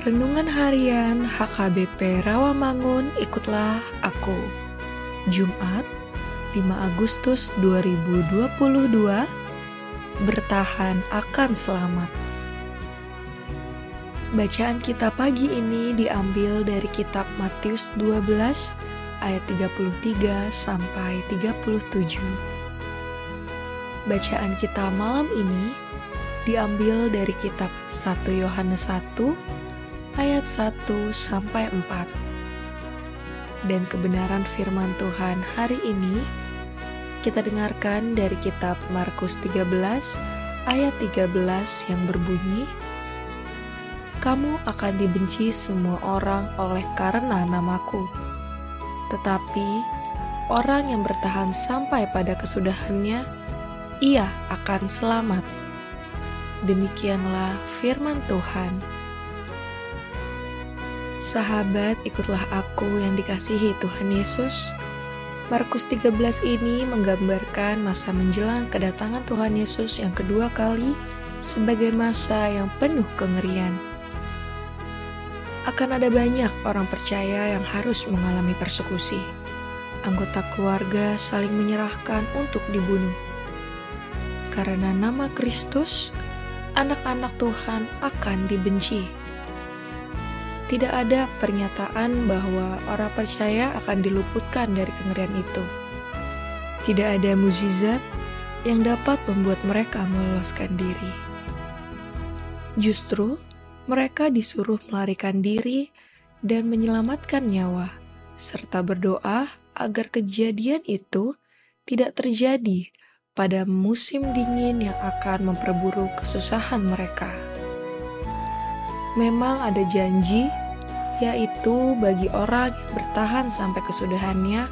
Renungan Harian HKBP Rawamangun Ikutlah Aku Jumat 5 Agustus 2022 Bertahan akan selamat Bacaan kita pagi ini diambil dari kitab Matius 12 ayat 33 sampai 37. Bacaan kita malam ini diambil dari kitab 1 Yohanes 1 ayat 1 sampai 4. Dan kebenaran firman Tuhan hari ini kita dengarkan dari kitab Markus 13 ayat 13 yang berbunyi Kamu akan dibenci semua orang oleh karena namaku. Tetapi orang yang bertahan sampai pada kesudahannya, ia akan selamat. Demikianlah firman Tuhan. Sahabat, ikutlah aku yang dikasihi Tuhan Yesus. Markus 13 ini menggambarkan masa menjelang kedatangan Tuhan Yesus yang kedua kali sebagai masa yang penuh kengerian. Akan ada banyak orang percaya yang harus mengalami persekusi. Anggota keluarga saling menyerahkan untuk dibunuh. Karena nama Kristus, anak-anak Tuhan akan dibenci. Tidak ada pernyataan bahwa orang percaya akan diluputkan dari kengerian itu. Tidak ada mukjizat yang dapat membuat mereka meloloskan diri. Justru, mereka disuruh melarikan diri dan menyelamatkan nyawa, serta berdoa agar kejadian itu tidak terjadi pada musim dingin yang akan memperburuk kesusahan mereka. Memang ada janji, yaitu bagi orang yang bertahan sampai kesudahannya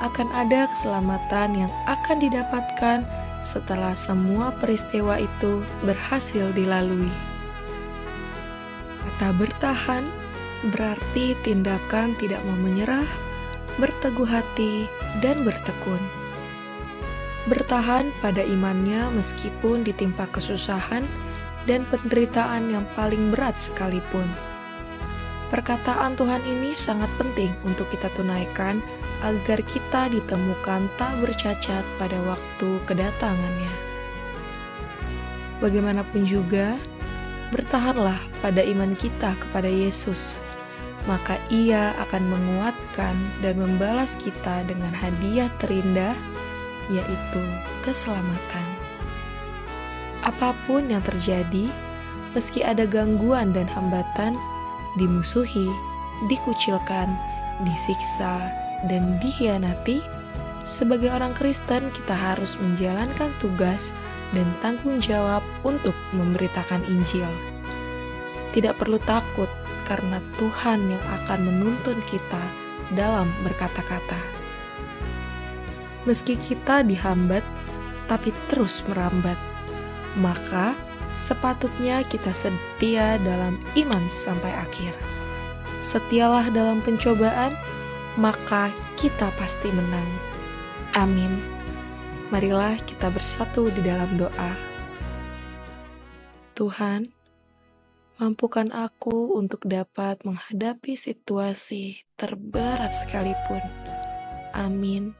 akan ada keselamatan yang akan didapatkan setelah semua peristiwa itu berhasil dilalui. Kata bertahan berarti tindakan tidak mau menyerah, berteguh hati, dan bertekun bertahan pada imannya meskipun ditimpa kesusahan dan penderitaan yang paling berat sekalipun. Perkataan Tuhan ini sangat penting untuk kita tunaikan agar kita ditemukan tak bercacat pada waktu kedatangannya. Bagaimanapun juga, bertahanlah pada iman kita kepada Yesus, maka Ia akan menguatkan dan membalas kita dengan hadiah terindah yaitu keselamatan. Apa pun yang terjadi, meski ada gangguan dan hambatan, dimusuhi, dikucilkan, disiksa, dan dihianati, sebagai orang Kristen kita harus menjalankan tugas dan tanggung jawab untuk memberitakan Injil. Tidak perlu takut karena Tuhan yang akan menuntun kita dalam berkata-kata meski kita dihambat, tapi terus merambat. Maka sepatutnya kita setia dalam iman sampai akhir. Setialah dalam pencobaan, maka kita pasti menang. Amin. Marilah kita bersatu di dalam doa. Tuhan, mampukan aku untuk dapat menghadapi situasi terberat sekalipun. Amin.